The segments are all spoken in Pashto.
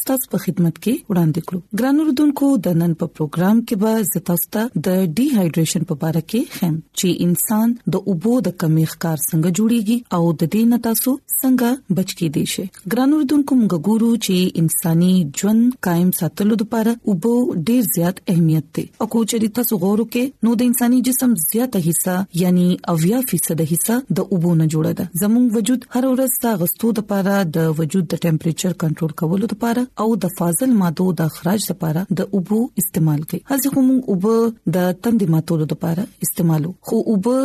ستاسو په خدمت کې وړاندې کړو ګران اردوونکو د نن په پروګرام کې به زتاستا د ډي هایډریشن په اړه کې خم چې انسان د اوبو د کمی ښکار څنګه جوړيږي او د دې نه تاسو څنګه بچ کې دي شي ګران اردوونکو موږ ګورو چې انساني ژوند قائم ساتلو لپاره اوبو ډیر زیات اهمیت دی او کو چې تاسو غور وکړئ نو د انساني جسم زیاته حصہ یعنی اویا فیصد حصہ د اوبو نه جوړه ده زموږ وجود هر ورځ د غستو د پاره د وجود د ټمپریچر کنټرول کولو لپاره او د فاضل مادو د اخراج لپاره د اوبو استعمال کوي هڅه کوم اوبو د تند ماتولو لپاره استعمالو خو اوبو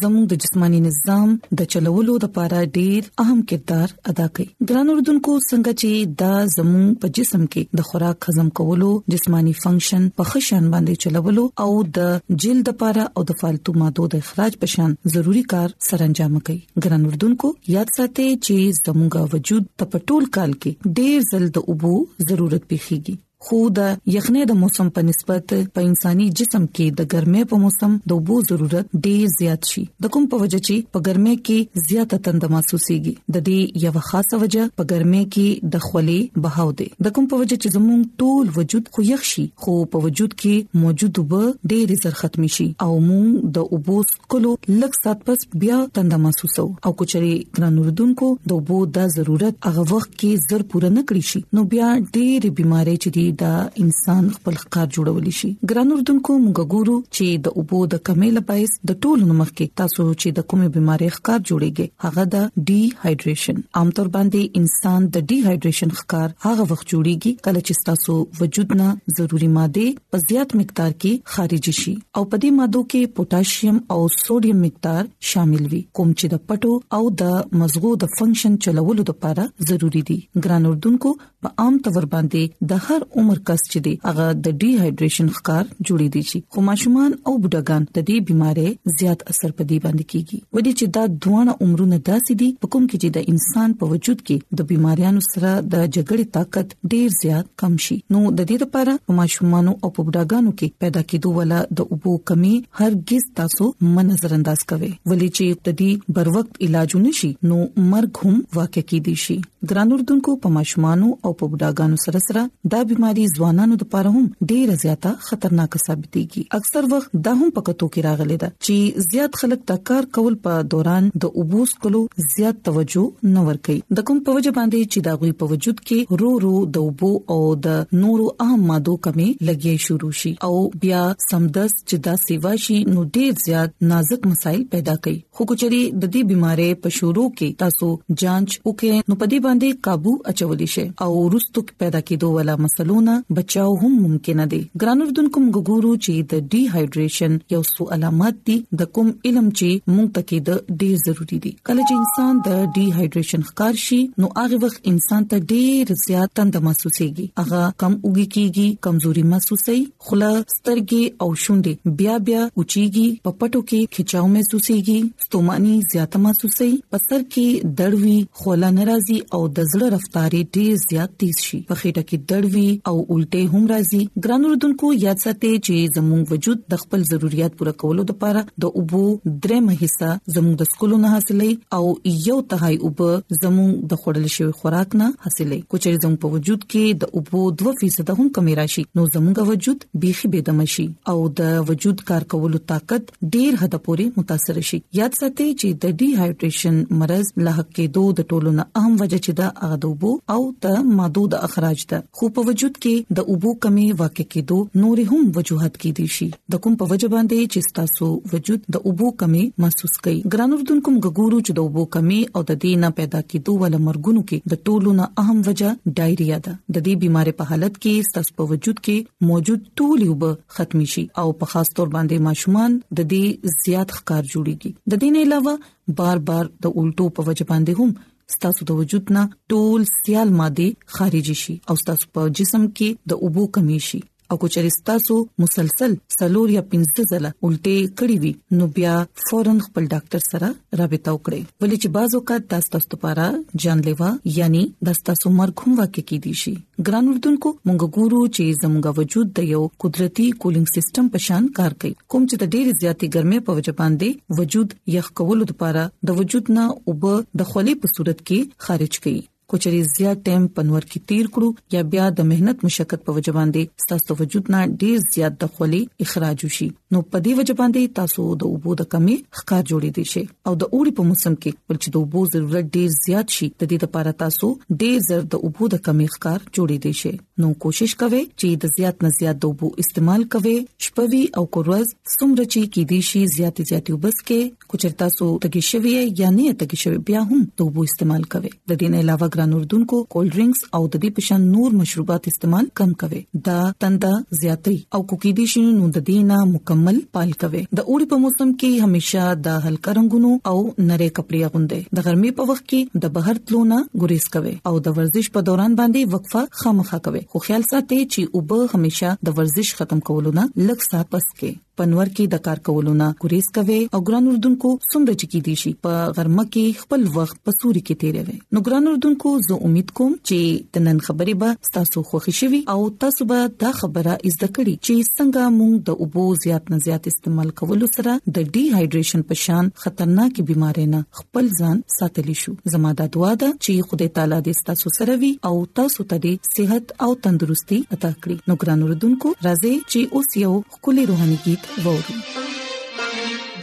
زموږ د جسمانی نظام د چلولو د لپاره ډیر اهم کردار ادا کوي ګران اردوونکو څنګه چې دا زموږ په جسم کې د خوراک هضم کولو جسمانی فنکشن په خشن باندې چلولو او د جلد لپاره او د فالتو مادو د اخراج په شان ضروری کار سرانجام کوي ګران اردوونکو یاد ساتئ چې زموږ وجود په ټول کال کې ډیر زل د اوبو ضرورت پیخيږي خو د یخنۍ د موسم په نسبت په انساني جسم کې د ګرمۍ په موسم د وبو ضرورت ډیر زیات شي د کوم په وجه چې په ګرمۍ کې زیاته تند محسوسيږي د دې یو خاصه وجه په ګرمۍ کې د خولې بهاو دی د کوم په وجه چې زموږ ټول وجود خو یخ شي خو په وجود کې موجود وب ډیر زر ختم شي او موږ د وبو کولو لږ سات پس بیا تنده محسوسو او کچري ګران اردوونکو د وبو د ضرورت هغه وخت کې زر پوره نه کړی شي نو بیا ډېر بيماري چې دی دا انسان خپل ښکار جوړول شي ګران اردوونکو موږ ګورو چې د وبو د کمې لپایس د ټولو نمخ کې تاسو چې د کومې بيماري ښکار جوړيږي هغه د ډي هایډریشن عام تور باندې انسان د ډي هایډریشن ښکار هغه وخت جوړيږي کله چې تاسو وجود نه ضروري ماده په زیات مقدار کې خارج شي او په دې مادو کې پوتاشیم او سوډیم مقدار شامل وي کوم چې د پټو او د مزغو د فنکشن چلولو لپاره ضروری دي ګران اردوونکو په عام تور باندې د هر عمر کس چې دی هغه د ډي هایډریشن ښکار جوړې دي شي خو ماشومان او بډاګان د دې بيمارۍ زیات اثر پدې باندې کیږي ودی چې دا دوه عمرونه داسې دي په کوم کې چې د انسان په وجود کې د بيماريانو سره د جګړې طاقت ډیر زیات کم شي نو د دې لپاره په ماشومان او په بډاګانو کې پیدا کېدو ولا د اوبو کمی هرگز تاسو من نظر انداز کوي ولې چې د دې بر وخت علاج نشي نو مرګ هم واقع کیدی شي ګران اردوونکو په ماشومان او په بډاګانو سره سره دا بيماري ځوانانو لپاره هم ډیره زیاته خطرناک ثابت دیږي اکثر وخت دا هم پکتو کې راغلي ده چې زیات خلک د کار کول په دوران د اوبوس کولو زیات توجه نه ور کوي د کوم په وجه باندې چې دا غوي په وجود کې رو رو د اوبو او د نورو اهم مادو کمی لګي شروع شي او بیا سمدس چې دا سیوا شي نو ډیر زیات نازک مسایل پیدا کوي خو کچري د دې بيمارۍ په شروع کې تاسو جانچ وکړئ نو په دې باندې काबू اچول شي او ورستو پیدا کېدو ولا مسلونه بچاو هم ممکن دي ګران اردوونکو موږ ګورو چې د ډي هایډریشن یو څو علامات دي د کوم علم چې موږ ته کې د ډېر ضروری دي کله چې انسان د ډي هایډریشن ښکار شي نو هغه وخت انسان ته ډېر زیات تند محسوسيږي هغه کم اوږي کیږي کمزوري محسوسي خلا سترګې او شونډې بیا بیا اوچیږي په پټو کې کچاو محسوسيږي ستوماني زیاته محسوسي په سر کې دړوي خوله ناراضي او د زړه رفتارې ډیر زیات تیز شي په خېټه کې دړوي او الټه هم راځي ګران اردوونکو یاد ساتئ چې زموږ وجود د خپل ضرورت پوره کولو لپاره د اوبو درې مهیسه زموږ د سکولو نه حاصلې او یو تهاي اوب زموږ د خړل شوی خوراک نه حاصلې کوچې زموږ په وجود کې د اوبو 2% هم کمی راشي نو زموږ وجود بيخي بيدم شي او د وجود کار کولو طاقت ډیر حد پورې متاثر شي یاد ساتئ چې د ډي هایډریشن مرز له کېدو د ټولو نه اهم وجه چې د اغدوبو او د مادو د اخراج ده خو په وجود کې د اوبو کمی واقع کېدو نور هم وجوهات کې دي شي د کوم په وجه باندې چې تاسو وجود د اوبو کمی محسوس کړئ ګران اردوونکو موږ ګورو چې د اوبو کمی او د دې نه پیدا کېدو ول مرګونو کې د ټولو نه اهم وجه ډایریا ده د دې بيمارۍ په حالت کې تاسو په وجود کې موجود ټول اوبه ختم شي او په خاص تور باندې ماشومان د دې زیات ښکار جوړيږي د دې نه علاوه بار بار د الټو په وجه باندې هم ستاسو د وجود نه ټول سیال ماده خارج شي او ستاسو په جسم کې د اوبو کمی شي او کچري ستاسو مسلسل سلور یا پنځه ځله الټه کړی وي نو بیا فورن خپل ډاکټر سره رابطه وکړئ ولې چې بعض اوقات دا ستاسو لپاره جانلیوا یعنی دا ستاسو مرګ هم واقع کې دي شي ګران اردوونکو مونږ ګورو چې زموږ وجود د یو قدرتي کولینګ سیستم په شان کار کوي کوم چې د ډېر زیاتې ګرمۍ په وجه باندې وجود یخ کولو لپاره د وجود نه او به د خولې په صورت کې خارج کړي کوچري زیات ټیم پنور کې تیر کړو یا بیا د مهنت مشقت په وجه باندې ستاسو وجود نه ډیر زیات د خولې اخراج وشي نو په دې وجه باندې تاسو د اوبو د کمی ښکار جوړې دي شي او د اوړي په موسم کې ولچې د اوبو ضرورت ډیر زیات شي د دې لپاره تاسو ډیر زر د اوبو د کمی ښکار جوړې دي شي نو کوشش کوئ چې د زیات نه زیات د اوبو استعمال کوئ شپوي او کورز څومره چې کې دي شي زیات زیات وبس کې کوچرتا سو تګي شوی یا نه تګي شوی بیا هم ته وو استعمال کوي د دې نه علاوه ګران اردن کو کول ډرینګز او د دې پشان نور مشروبات استعمال کم کوي دا تنده زیاتې او کوکې دي شي نو د دې نه مکمل پال کوي د اوړي په موسم کې همیشه د هلکا رنگونو او نری کپڑے غوندې د ګرمي په وخت کې د بهر تلونه ګریز کوي او د ورزش په دوران باندې وقفه خامخا کوي خو خیال ساتي چې اوبه همیشه د ورزش ختم کولو نه لږ سات پس کې پنور کې د کار کولو نه ګریز کوي او ګران اردوونکو څومره چې کې دي شي په غرمه کې خپل وخت په سوري کې تیروي نو ګران اردوونکو زه امید کوم چې د نن خبرې به تاسو خوښی شي او تاسو به دا خبره زده کړئ چې څنګه موږ د اوبو زیات نه زیات استعمال کولو سره د ډي هایډریشن په شان خطرناک بيمارۍ نه خپل ځان ساتلی شو زما د دعا ده چې خدای تعالی دې تاسو سره وي او تاسو ته دې صحت او تندرستي عطا کړي نو ګران اوردونکو راځي چې اوس یو خولي روحاني गीत وورو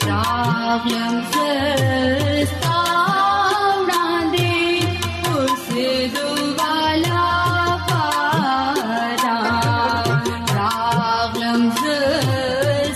راغلم ستا وړاندې اوس دوه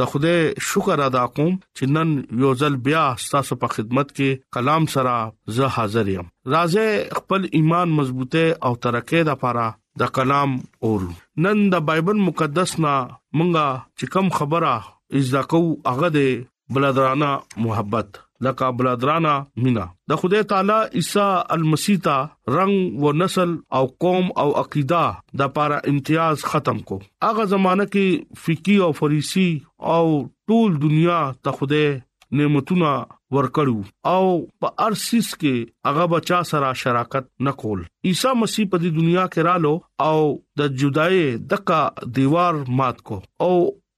د خوده شکر ادا کوم چې نن یو ځل بیا تاسو په خدمت کې کلام سره زه حاضر یم راځه خپل ایمان مضبوطه او ترقه د پاره د کلام اورو نن د بایبل مقدس نا مونږه چې کم خبره از دا کو هغه د بلادرانه محبت لکه برادرانه مینا د خدای تعالی عیسی المسیح ته رنگ و نسل او قوم او عقیده د پاره امتیاز ختم کو هغه زمانہ کې فقہی او فریسی او ټول دنیا ته خدای نعمتونه ورکړو او په ارسیس کې هغه بچا سره شراکت نکول عیسی مسیح په دې دنیا کې رالو او د جدای دکا دیوار مات کو او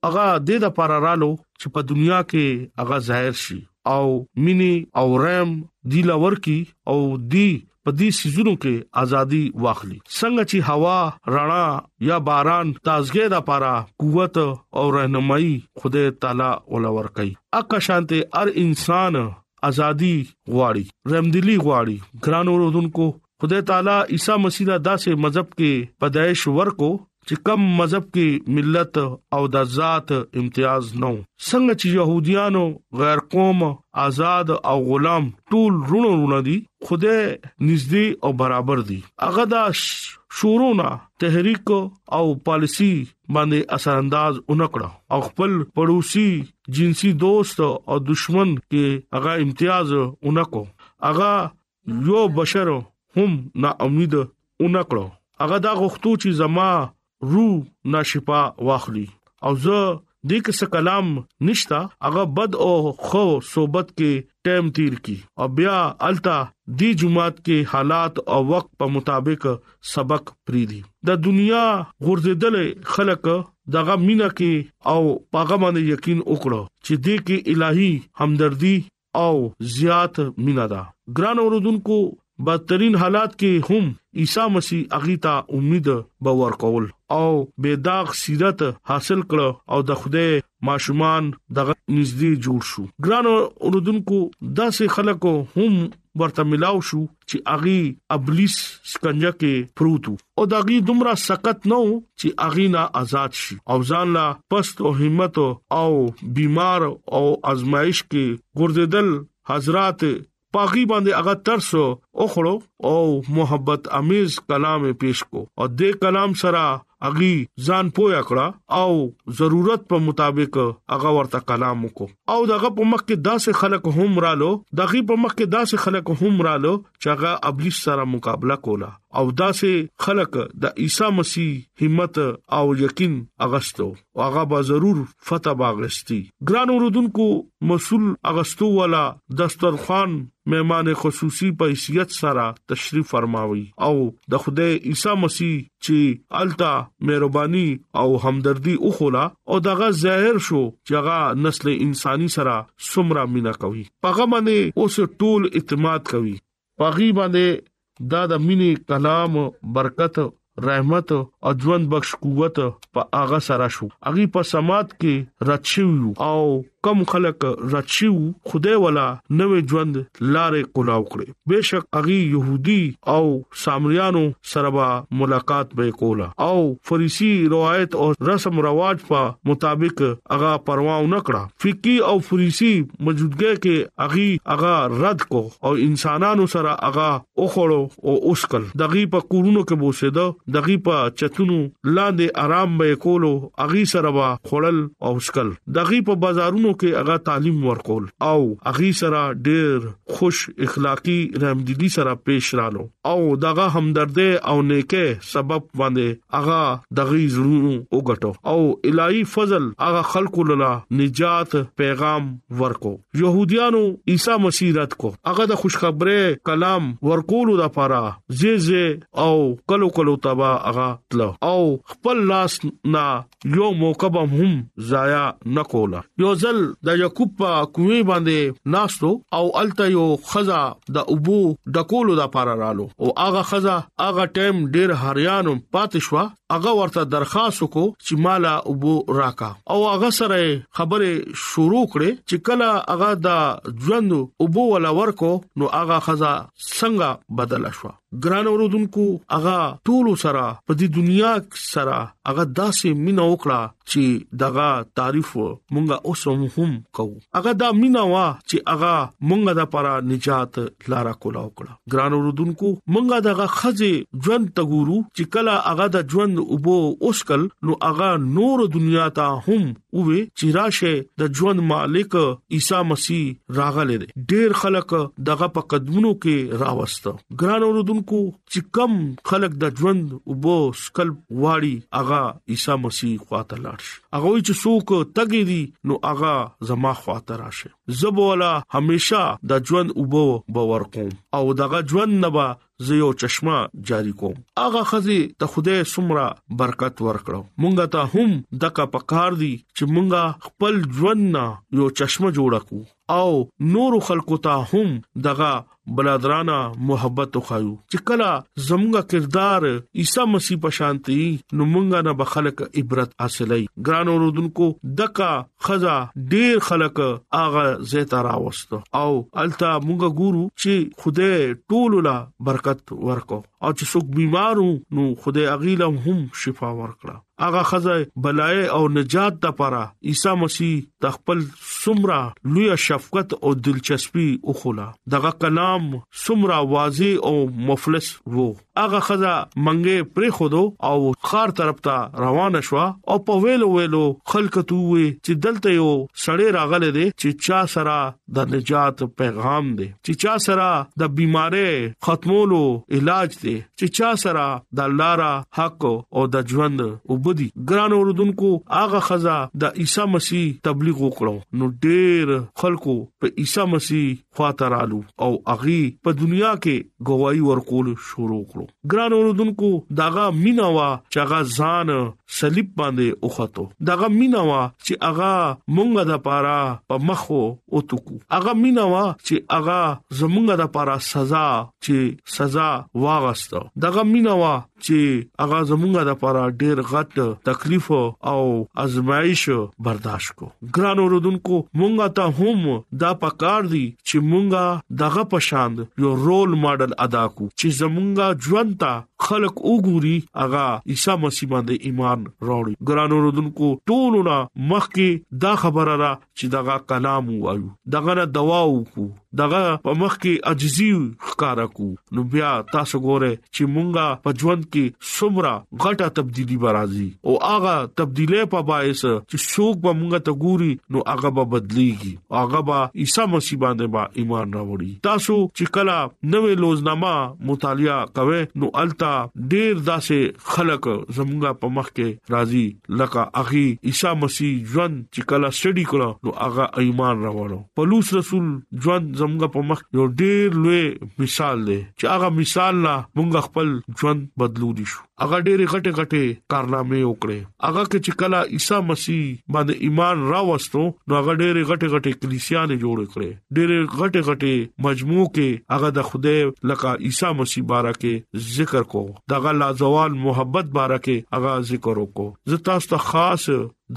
هغه د د پاره رالو چې په دنیا کې هغه ظاهر شي او مینی او رحم دی لور کی او دی په دې سيزونو کې ازادي واخلي څنګه چې هوا رڼا یا باران تازګې د پاره قوت او رهنمایي خدای تعالی ولور کوي اکه شانته هر انسان ازادي غواړي رحمدلی غواړي ګران اوردونکو خدای تعالی عیسی مسیح له داسې مذهب کې پیدائش ورکو چې کم مذهب کې ملت او د ذات امتیاز نو څنګه چې يهوديانو غیر قوم آزاد او غلام ټول رونو رونه دي خوده نږدې او برابر دي هغه دا شورونه تحریک او پالیسی باندې اثر انداز اونکړه او خپل پړوسی جنسي دوست او دشمن کې هغه امتیاز اونکو هغه یو بشر هم نا امید اونکړو هغه دا غوښتو چې زما روح ناشفا واخلي او زه دې کې څه کلام نشتا هغه بد او خو صحبت کې ټیم تیر کی او بیا التا دی جمعات کې حالات او وخت په مطابق سبق پریدي د دنیا غرزیدل خلک دغه مینا کې او پاغه باندې یقین وکړو چې دې کې الهي همدردي او زیات مینا ده ګران اوردونکو بدترین حالات کې هم عیسی مسیح اغي ته امید باور کول او بے داغ سیرت حاصل کړ او د خوده ماشومان دغه نږدې جوړ شو ګران اوردونکو داسې خلکو هم ورته ملاو شو چې اغي ابلیس سکنجه کې پروتو او دا غي دومره سخت نه وو چې اغینا آزاد شي او ځان لا پست او همت او بیمار او ازمایش کې ګرځیدل حضرات پاغي باندې هغه ترس او خړو او محبت امیز کلام پیش کو او دې کلام سره اغي ځان پویا کړه او ضرورت په مطابق هغه ورته کلام کو او دغه په مخ کې داسې خلک هم رالو دغه په مخ کې داسې خلک هم رالو چې هغه ابلیس سره مقابله کولا او داسې خلک د عیسی مسیح همت او یقین اغستو او هغه به ضرور فتح باغستی ګران اوردونکو مسول اغستو والا دسترخوان مېمان خصوصي په حیثیت سره تشریف فرماوي او د خدای عیسی مسیح چې التا مهرباني او همدردي وخولا او دغه ظاهر شو چې هغه نسل انساني سره سمرا مینا کوي هغه باندې اوس ټول اعتماد کوي پاغي باندې دا د مینې کلام برکت رحمت او ژوند بخش قوت په هغه سره شو هغه په سماعت کې رچیو او کم خلق رچیو خدای ولا نوې ژوند لارې کولاو کړې بهشک هغه يهودي او سامریانو سره به ملاقات به کولا او فریسی روایت او رسم رواج په مطابق هغه پرواو نکړه فقہی او فریسی موجودګۍ کې هغه هغه رد کو او انسانانو سره هغه اوخړو او اوسکل دغه په کورونو کې بوسیده دغه په چتونو لاندې آرام به کولو اغي سره وا خړل او اوسکل دغه په بازارونو کې هغه تعلیم ورکول او اغي سره ډیر خوش اخلاقی رحمدلی سره پیش رالو او دغه همدردی او نیکه سبب باندې هغه دغه زړونو وګټو او الای فضل هغه خلکو للا نجات پیغام ورکو يهوديانو عيسى مسیح رد کو هغه د خوشخبری کلام ورکولو لپاره زیزه او کلو کلو تبا هغه تل او خپل لاس نا یو موقع به هم ضایع نکولا یو ځل د یعقوب په کوی باندې ناشتو او الته یو خزا د ابو د کولو لپاره رالو او هغه خزا هغه ټیم ډیر هریانو پاتشوا هغه ورته درخواست وکړو چې مالا وبو راکا او هغه سره خبره شروع کړي چې کله هغه دا ژوند وبو ولا ورکو نو هغه خزا څنګه بدل شو ګران اوردونکو هغه ټول سره په دې دنیا سره هغه داسې مینا وکړه چې دغه تعریف مونږه اوس هم کوو هغه دا مینا وا چې هغه مونږه د لپاره نجات لارا کولا وکړه ګران اوردونکو مونږه دغه خزه ژوند ته ګورو چې کله هغه د ژوند اوبو اوسکل نو هغه نور دنیا ته هم وې چې راشه د ژوند مالک عیسی مسیح راغله ډېر خلک دغه په قدمونو کې راوسته ګران اوردونکو چې کم خلک د ژوند اوبو سکل واړی هغه عیسی مسیح خواته لاړ شي هغه چې څوک تګي دي نو هغه زما خواته راشه زبولا همیشه د ژوند وبو باور کوم او دغه ژوند نه به زه یو چشمه جاری کوم اغه خزي ته خوده سمرا برکت ورکړو مونږه ته هم دغه پکار دي چې مونږه خپل ژوند نه یو چشمه جوړ کو او نور خلکو ته هم دغه بلادرانه محبت وخایو چې کله زموږه کردار عیسی مسیح په شانتي نو مونږه نه بخلک عبرت حاصلای ګران اوردونکو دکا خزا ډیر خلک اغه زیتا راوست او التا مونږه ګورو چې خوده ټول لا برکت ورکو او چې څوک بیمارو نو خوده اغیلم هم شفا ورکړه هغه خزه بلای او نجات د پاره عیسی مسیح د خپل سمرا لوی شفقت او دلچسپي وخوله دغه کلام سمرا واضح او مفلس وو هغه خزه منګه پر خودو او خار طرف ته روان شو او په ویلو ویلو خلکتو وي چې دلته یو سړی راغله دي چې چا سره د نجات پیغام دی چې چا سره د بيمارۍ ختمولو علاج دی چې چا سره د لارا حق او د ژوند وبدي ګران اوردونکو هغه خزا د عیسی مسیح تبلیغ وکړو نو ډېر خلکو په عیسی مسیح خاطرالو او اغي په دنیا کې گواہی ورکول شروع کړو ګران اوردونکو داغه میناوا چاغه ځان صلیب باندې اوخته دغه مینا وا چې اغا مونږه د پاره په مخو او تکو اغا مینا وا چې اغا زمونږه د پاره سزا چې سزا واغسته دغه مینا وا چې اغا زمونږه د پاره ډیر غټ تکلیف او ازمایش برداشت کو ګران اوردونکو مونږه ته هم دا پکار دي چې مونږه دغه پشاند یو رول ماډل ادا کو چې زمونږه ژوند ته خلک وګوري هغه عیسی مسیح باندې ایمان راوړي ګران اوردونکو ټولونه مخکې دا خبره را چې دغه کلام وایو دغه نه دوا وکړو دغه په مخ کې عجزي ښکارا کو نو بیا تاسو ګوره چې مونږه په ژوند کې سمرا غټه تبدیلی برازي او هغه تبدیله په باعث چې څوک به مونږه ته ګوري نو هغه به بدليږي هغه با عیسی مسیح باندې با ایمان راوړي تاسو چې کله نوې لوزنامه مطالعه کوئ نو التا ډیر داسې خلک زمونږه په مخ کې راضي لکه اغي عیسی مسیح ژوند چې کله سټډي کړو نو هغه ایمان راوړو پولس رسول ژوند زمونږه په مخ یو ډیر لوی مثال دی چې هغه مثال لا مونږ خپل ژوند بدلو دي شو هغه ډېری غټه غټه کارنامې وکړې هغه کې چې کله عیسی مسیح باندې ایمان راوستو نو هغه ډېری غټه غټه کلیسیانې جوړ کړې ډېری غټه غټه مجموعه کې هغه د خوده لکه عیسی مسیح بارکه ذکر کو دغه لازوال محبت بارکه هغه ذکر وکړو زه تاسو ته خاص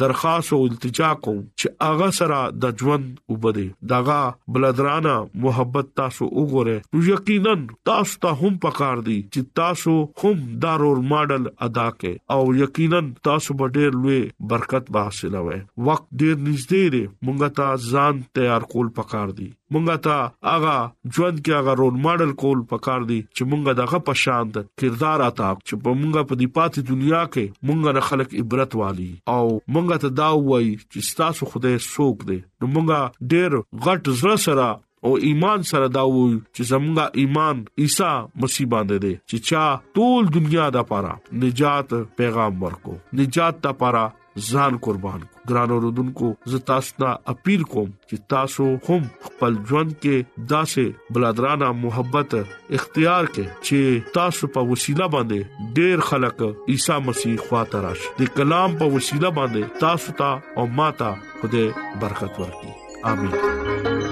درخواست او التجا کوم چې هغه سره د ژوند وبده دغه بلدرانه محبت تاسو وګوره نو یقینا تاسو ته هم پکار دي چې تاسو هم دا رول ماډل ادا کړئ او یقینا تاسو به ډېر لوی برکت به حاصلوي وخت ډېر نږدې دی مونږ ته ځان تیار کول پکار دي مونږه ته هغه ژوند کې هغه رول ماډل کول پکار دي چې مونږه دغه په شان د کردار اتا چې په مونږه په دې پاتې دنیا کې مونږه نه خلک عبرت والی او مونږه ته دا وایي چې تاسو خدای سوک دی نو مونږه ډېر غټ زړه سره او ایمان سره دا وو چې زمونږه ایمان عیسی مسیح باندې دی چې چا ټول دنیا د پاره نجات پیغام ورکو نجات د پاره ځان قربان ګران اوردونکو زه تاسو ته اپیل کوم چې تاسو هم خپل ژوند کې داسې بلادرانه محبت اختیار کړئ چې تاسو په وسیله باندې ډیر خلک عیسی مسیح خواته راشي د کلام په وسیله باندې تاسو ته او ماته خدای برکت ورکړي امين